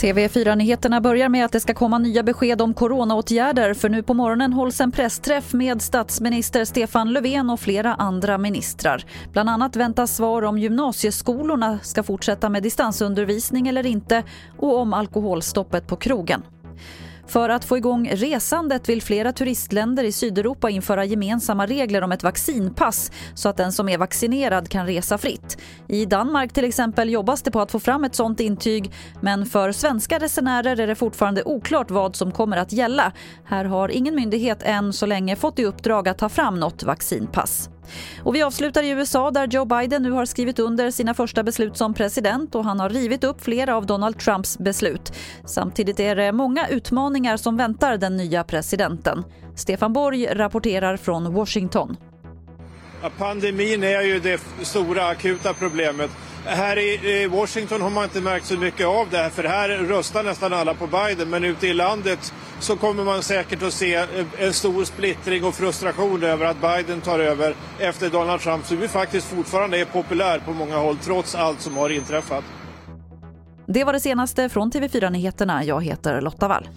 TV4-nyheterna börjar med att det ska komma nya besked om coronaåtgärder för nu på morgonen hålls en pressträff med statsminister Stefan Löfven och flera andra ministrar. Bland annat väntas svar om gymnasieskolorna ska fortsätta med distansundervisning eller inte och om alkoholstoppet på krogen. För att få igång resandet vill flera turistländer i Sydeuropa införa gemensamma regler om ett vaccinpass så att den som är vaccinerad kan resa fritt. I Danmark till exempel jobbas det på att få fram ett sånt intyg men för svenska resenärer är det fortfarande oklart vad som kommer att gälla. Här har ingen myndighet än så länge fått i uppdrag att ta fram något vaccinpass. Och vi avslutar i USA där Joe Biden nu har skrivit under sina första beslut som president och han har rivit upp flera av Donald Trumps beslut. Samtidigt är det många utmaningar som väntar den nya presidenten. Stefan Borg rapporterar från Washington. pandemin är ju det stora akuta problemet. Här i Washington har man inte märkt så mycket av det här för här röstar nästan alla på Biden men ute i landet så kommer man säkert att se eh, en stor splittring och frustration över att Biden tar över efter Donald Trump som ju faktiskt fortfarande är populär på många håll trots allt som har inträffat. Det var det senaste från TV4 Nyheterna. Jag heter Lotta Wall.